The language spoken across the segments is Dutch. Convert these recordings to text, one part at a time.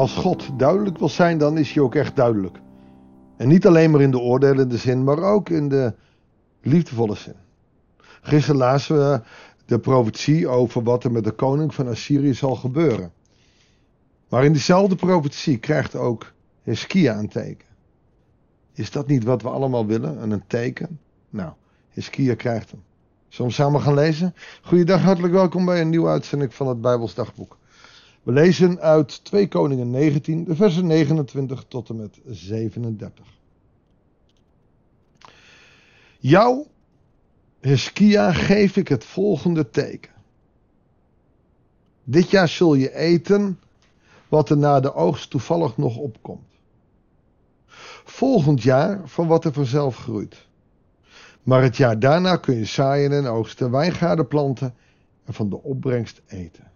Als God duidelijk wil zijn, dan is hij ook echt duidelijk. En niet alleen maar in de oordelende zin, maar ook in de liefdevolle zin. Gisteren lazen we de profetie over wat er met de koning van Assyrië zal gebeuren. Maar in diezelfde profetie krijgt ook Hiskia een teken. Is dat niet wat we allemaal willen? Een teken? Nou, Hiskia krijgt hem. Zullen we samen gaan lezen? Goeiedag, hartelijk welkom bij een nieuwe uitzending van het Bijbels Dagboek. We lezen uit 2 Koningen 19, de versen 29 tot en met 37. Jou, Hiskia, geef ik het volgende teken. Dit jaar zul je eten wat er na de oogst toevallig nog opkomt. Volgend jaar van wat er vanzelf groeit. Maar het jaar daarna kun je zaaien en oogsten, wijngaarden planten en van de opbrengst eten.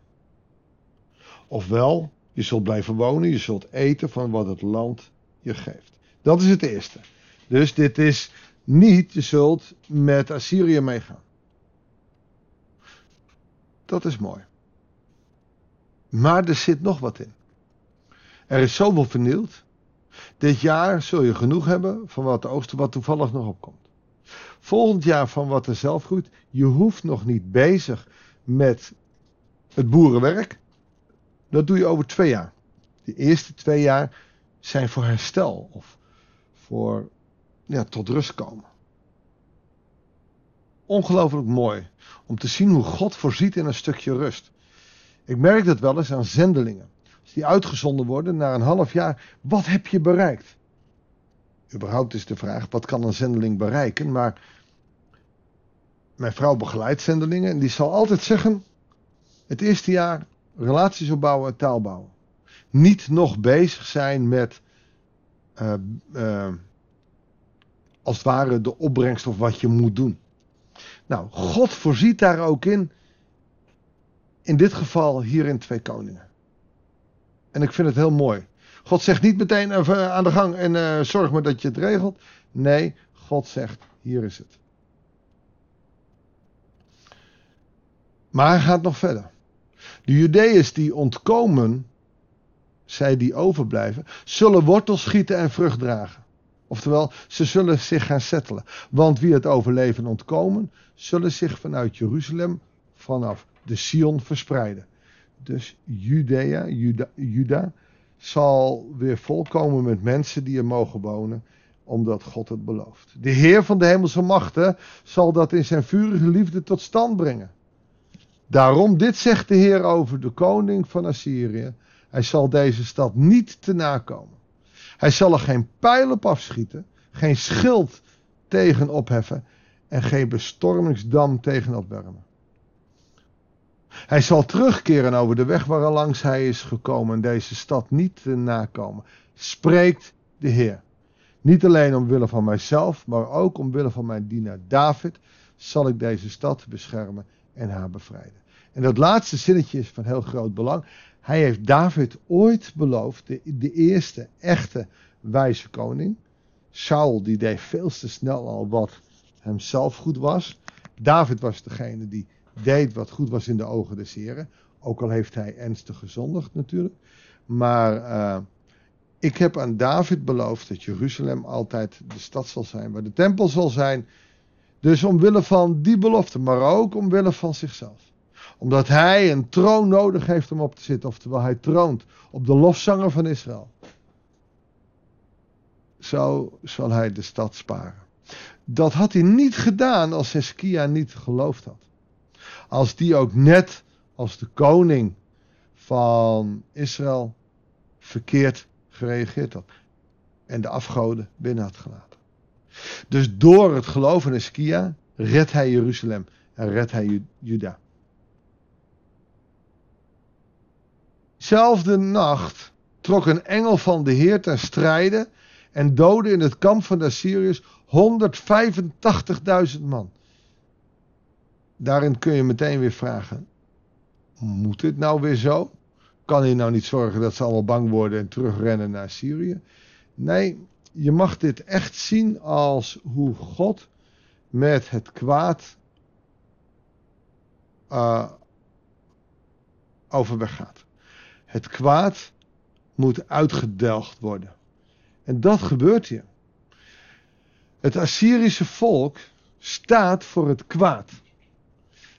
Ofwel, je zult blijven wonen, je zult eten van wat het land je geeft. Dat is het eerste. Dus dit is niet, je zult met Assyrië meegaan. Dat is mooi. Maar er zit nog wat in. Er is zoveel vernield. Dit jaar zul je genoeg hebben van wat de oosten wat toevallig nog opkomt. Volgend jaar van wat er zelf groeit. Je hoeft nog niet bezig met het boerenwerk. Dat doe je over twee jaar. De eerste twee jaar zijn voor herstel of voor ja, tot rust komen. Ongelooflijk mooi om te zien hoe God voorziet in een stukje rust. Ik merk dat wel eens aan zendelingen. Als die uitgezonden worden na een half jaar, wat heb je bereikt? Überhaupt is de vraag, wat kan een zendeling bereiken? Maar mijn vrouw begeleidt zendelingen en die zal altijd zeggen, het eerste jaar relaties opbouwen en taal bouwen. Niet nog bezig zijn met, uh, uh, als het ware, de opbrengst of wat je moet doen. Nou, God voorziet daar ook in. In dit geval hier in Twee Koningen. En ik vind het heel mooi. God zegt niet meteen aan de gang en uh, zorg maar dat je het regelt. Nee, God zegt: hier is het. Maar hij gaat nog verder. De Judeërs die ontkomen, zij die overblijven, zullen wortels schieten en vrucht dragen. Oftewel, ze zullen zich gaan settelen. Want wie het overleven ontkomen, zullen zich vanuit Jeruzalem, vanaf de Sion verspreiden. Dus Judea, Juda, Juda zal weer volkomen met mensen die er mogen wonen, omdat God het belooft. De Heer van de hemelse machten zal dat in zijn vurige liefde tot stand brengen. Daarom, dit zegt de Heer over de koning van Assyrië. Hij zal deze stad niet te nakomen. Hij zal er geen pijl op afschieten, geen schild tegen opheffen en geen bestormingsdam tegen opwermen. Hij zal terugkeren over de weg waarlangs hij is gekomen en deze stad niet te nakomen. Spreekt de Heer. Niet alleen omwille van mijzelf, maar ook omwille van mijn dienaar David zal ik deze stad beschermen en haar bevrijden. En dat laatste zinnetje is van heel groot belang. Hij heeft David ooit beloofd, de, eerste echte wijze koning. Saul die deed veel te snel al wat hemzelf goed was. David was degene die deed wat goed was in de ogen des heren. Ook al heeft hij ernstig gezondigd natuurlijk. Maar uh, ik heb aan David beloofd dat Jeruzalem altijd de stad zal zijn, waar de tempel zal zijn. Dus omwille van die belofte, maar ook omwille van zichzelf omdat hij een troon nodig heeft om op te zitten. Oftewel, hij troont op de lofzanger van Israël. Zo zal hij de stad sparen. Dat had hij niet gedaan als Heskia niet geloofd had. Als die ook net als de koning van Israël verkeerd gereageerd had. En de afgoden binnen had gelaten. Dus door het geloof in Heskia redt hij Jeruzalem en redt hij Juda. Zelfde nacht trok een engel van de Heer ten strijde en doodde in het kamp van de Assyriërs 185.000 man. Daarin kun je meteen weer vragen: moet dit nou weer zo? Kan hij nou niet zorgen dat ze allemaal bang worden en terugrennen naar Syrië? Nee, je mag dit echt zien als hoe God met het kwaad uh, overweg gaat. Het kwaad moet uitgedelgd worden. En dat gebeurt hier. Het Assyrische volk staat voor het kwaad.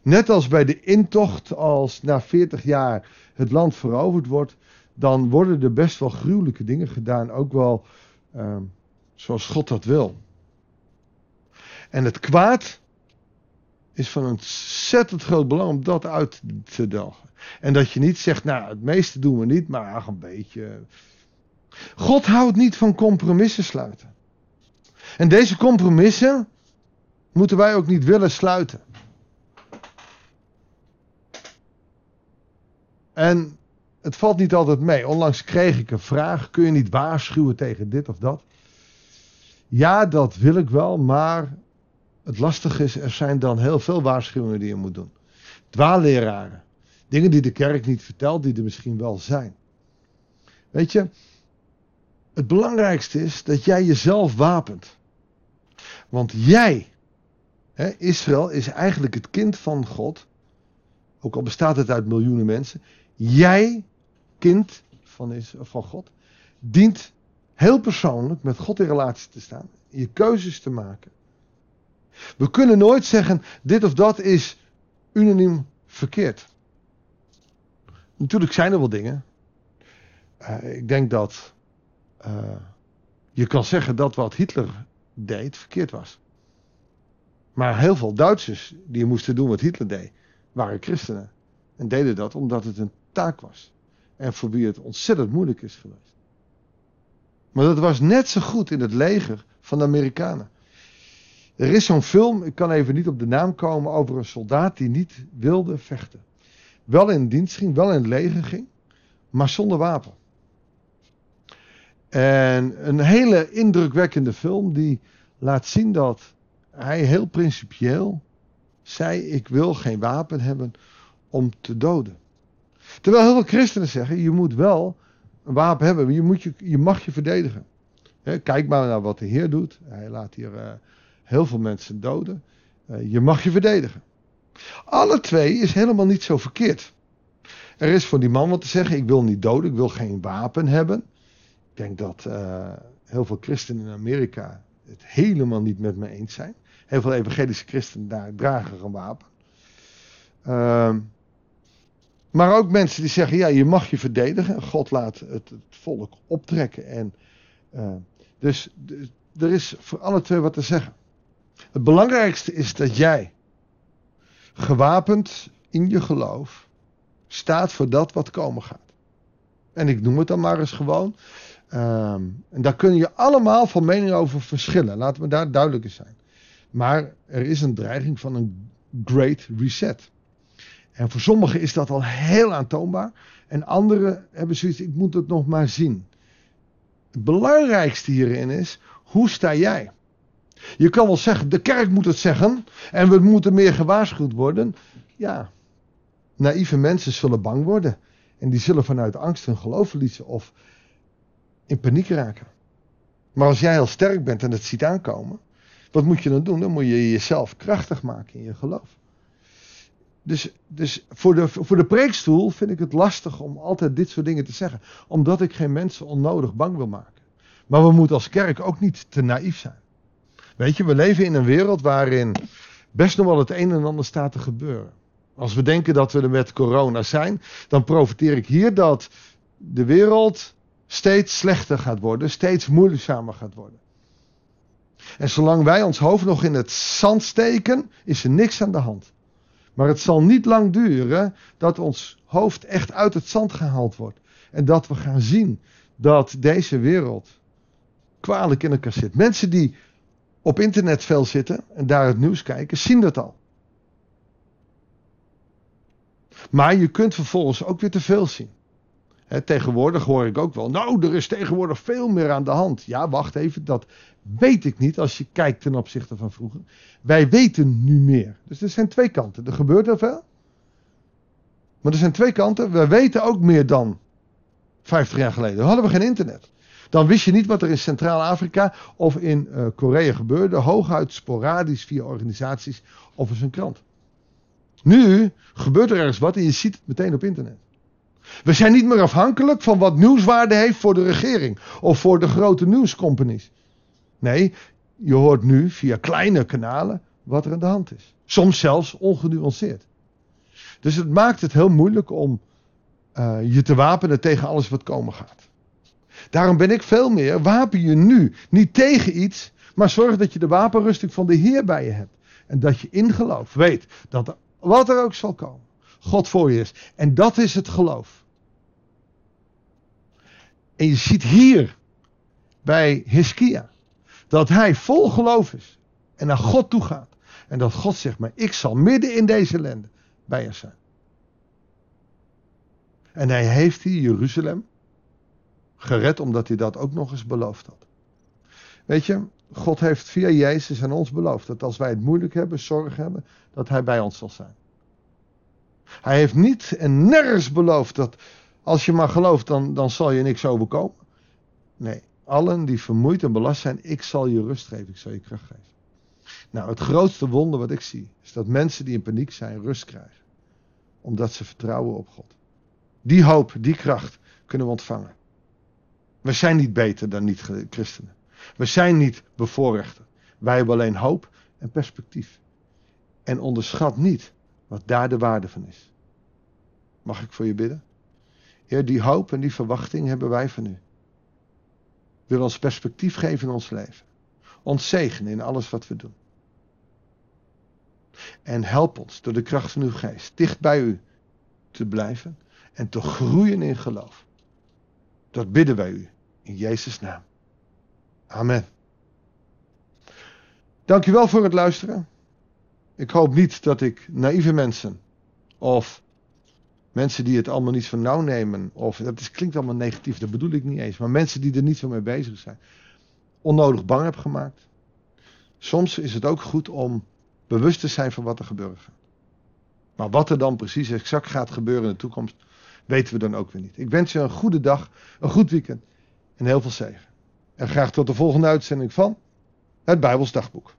Net als bij de intocht, als na 40 jaar het land veroverd wordt, dan worden er best wel gruwelijke dingen gedaan, ook wel uh, zoals God dat wil. En het kwaad is van ontzettend groot belang om dat uit te delgen. En dat je niet zegt, nou, het meeste doen we niet, maar ach, een beetje. God houdt niet van compromissen sluiten. En deze compromissen moeten wij ook niet willen sluiten. En het valt niet altijd mee. Onlangs kreeg ik een vraag: kun je niet waarschuwen tegen dit of dat? Ja, dat wil ik wel, maar het lastige is, er zijn dan heel veel waarschuwingen die je moet doen. Dwaalleraren. Dingen die de kerk niet vertelt, die er misschien wel zijn. Weet je, het belangrijkste is dat jij jezelf wapent. Want jij, hè, Israël, is eigenlijk het kind van God. Ook al bestaat het uit miljoenen mensen. Jij, kind van, is, van God, dient heel persoonlijk met God in relatie te staan. Je keuzes te maken. We kunnen nooit zeggen, dit of dat is unaniem verkeerd. Natuurlijk zijn er wel dingen. Uh, ik denk dat uh, je kan zeggen dat wat Hitler deed verkeerd was. Maar heel veel Duitsers die moesten doen wat Hitler deed, waren christenen. En deden dat omdat het een taak was. En voor wie het ontzettend moeilijk is geweest. Maar dat was net zo goed in het leger van de Amerikanen. Er is zo'n film, ik kan even niet op de naam komen, over een soldaat die niet wilde vechten. Wel in dienst ging, wel in het leger ging, maar zonder wapen. En een hele indrukwekkende film die laat zien dat hij heel principieel zei: Ik wil geen wapen hebben om te doden. Terwijl heel veel christenen zeggen: Je moet wel een wapen hebben, je, moet je, je mag je verdedigen. kijk maar naar wat de Heer doet. Hij laat hier uh, heel veel mensen doden. Uh, je mag je verdedigen. Alle twee is helemaal niet zo verkeerd. Er is voor die man wat te zeggen: ik wil niet doden, ik wil geen wapen hebben. Ik denk dat uh, heel veel christenen in Amerika het helemaal niet met me eens zijn. Heel veel evangelische christenen daar dragen een wapen. Uh, maar ook mensen die zeggen: ja, je mag je verdedigen. God laat het, volk optrekken. En, uh, dus er is voor alle twee wat te zeggen. Het belangrijkste is dat jij gewapend in je geloof staat voor dat wat komen gaat. En ik noem het dan maar eens gewoon. Um, en daar kun je allemaal van mening over verschillen. Laten we daar duidelijk zijn. Maar er is een dreiging van een great reset. En voor sommigen is dat al heel aantoonbaar. En anderen hebben zoiets, ik moet het nog maar zien. Het belangrijkste hierin is, hoe sta jij? Je kan wel zeggen, de kerk moet het zeggen en we moeten meer gewaarschuwd worden. Ja, naïeve mensen zullen bang worden. En die zullen vanuit angst hun geloof verliezen of in paniek raken. Maar als jij heel sterk bent en het ziet aankomen, wat moet je dan doen? Dan moet je jezelf krachtig maken in je geloof. Dus, dus voor, de, voor de preekstoel vind ik het lastig om altijd dit soort dingen te zeggen. Omdat ik geen mensen onnodig bang wil maken. Maar we moeten als kerk ook niet te naïef zijn. Weet je, we leven in een wereld waarin best nog wel het een en ander staat te gebeuren. Als we denken dat we er met corona zijn, dan profiteer ik hier dat de wereld steeds slechter gaat worden, steeds moeizamer gaat worden. En zolang wij ons hoofd nog in het zand steken, is er niks aan de hand. Maar het zal niet lang duren dat ons hoofd echt uit het zand gehaald wordt. En dat we gaan zien dat deze wereld kwalijk in elkaar zit. Mensen die op internet veel zitten en daar het nieuws kijken, zien dat al. Maar je kunt vervolgens ook weer te veel zien. Tegenwoordig hoor ik ook wel, nou, er is tegenwoordig veel meer aan de hand. Ja, wacht even, dat weet ik niet als je kijkt ten opzichte van vroeger. Wij weten nu meer. Dus er zijn twee kanten. Er gebeurt er veel. Maar er zijn twee kanten. We weten ook meer dan 50 jaar geleden. Dan hadden we geen internet. Dan wist je niet wat er in Centraal-Afrika of in uh, Korea gebeurde. Hooguit sporadisch via organisaties of eens een krant. Nu gebeurt er ergens wat en je ziet het meteen op internet. We zijn niet meer afhankelijk van wat nieuwswaarde heeft voor de regering of voor de grote nieuwscompanies. Nee, je hoort nu via kleine kanalen wat er aan de hand is. Soms zelfs ongenuanceerd. Dus het maakt het heel moeilijk om uh, je te wapenen tegen alles wat komen gaat. Daarom ben ik veel meer, wapen je nu niet tegen iets, maar zorg dat je de wapenrusting van de Heer bij je hebt. En dat je in geloof weet dat er, wat er ook zal komen, God voor je is. En dat is het geloof. En je ziet hier bij Hiskia dat hij vol geloof is en naar God toe gaat. En dat God zegt, maar ik zal midden in deze ellende bij je zijn. En hij heeft hier Jeruzalem gered omdat hij dat ook nog eens beloofd had. Weet je, God heeft via Jezus aan ons beloofd dat als wij het moeilijk hebben, zorg hebben, dat hij bij ons zal zijn. Hij heeft niet en nergens beloofd dat als je maar gelooft, dan, dan zal je niks overkomen. Nee, allen die vermoeid en belast zijn, ik zal je rust geven, ik zal je kracht geven. Nou, het grootste wonder wat ik zie, is dat mensen die in paniek zijn, rust krijgen. Omdat ze vertrouwen op God. Die hoop, die kracht kunnen we ontvangen. We zijn niet beter dan niet-christenen. We zijn niet bevoorrechter. Wij hebben alleen hoop en perspectief. En onderschat niet wat daar de waarde van is. Mag ik voor je bidden? Heer, die hoop en die verwachting hebben wij van u. Wil ons perspectief geven in ons leven. Ons zegenen in alles wat we doen. En help ons door de kracht van uw geest dicht bij u te blijven en te groeien in geloof. Dat bidden wij u in Jezus' naam. Amen. Dankjewel voor het luisteren. Ik hoop niet dat ik naïeve mensen of mensen die het allemaal niet van nauw nemen, of dat klinkt allemaal negatief, dat bedoel ik niet eens, maar mensen die er niet zo mee bezig zijn, onnodig bang heb gemaakt. Soms is het ook goed om bewust te zijn van wat er gebeurt. Maar wat er dan precies exact gaat gebeuren in de toekomst, weten we dan ook weer niet. Ik wens je een goede dag, een goed weekend en heel veel zegen. En graag tot de volgende uitzending van het Bijbels Dagboek.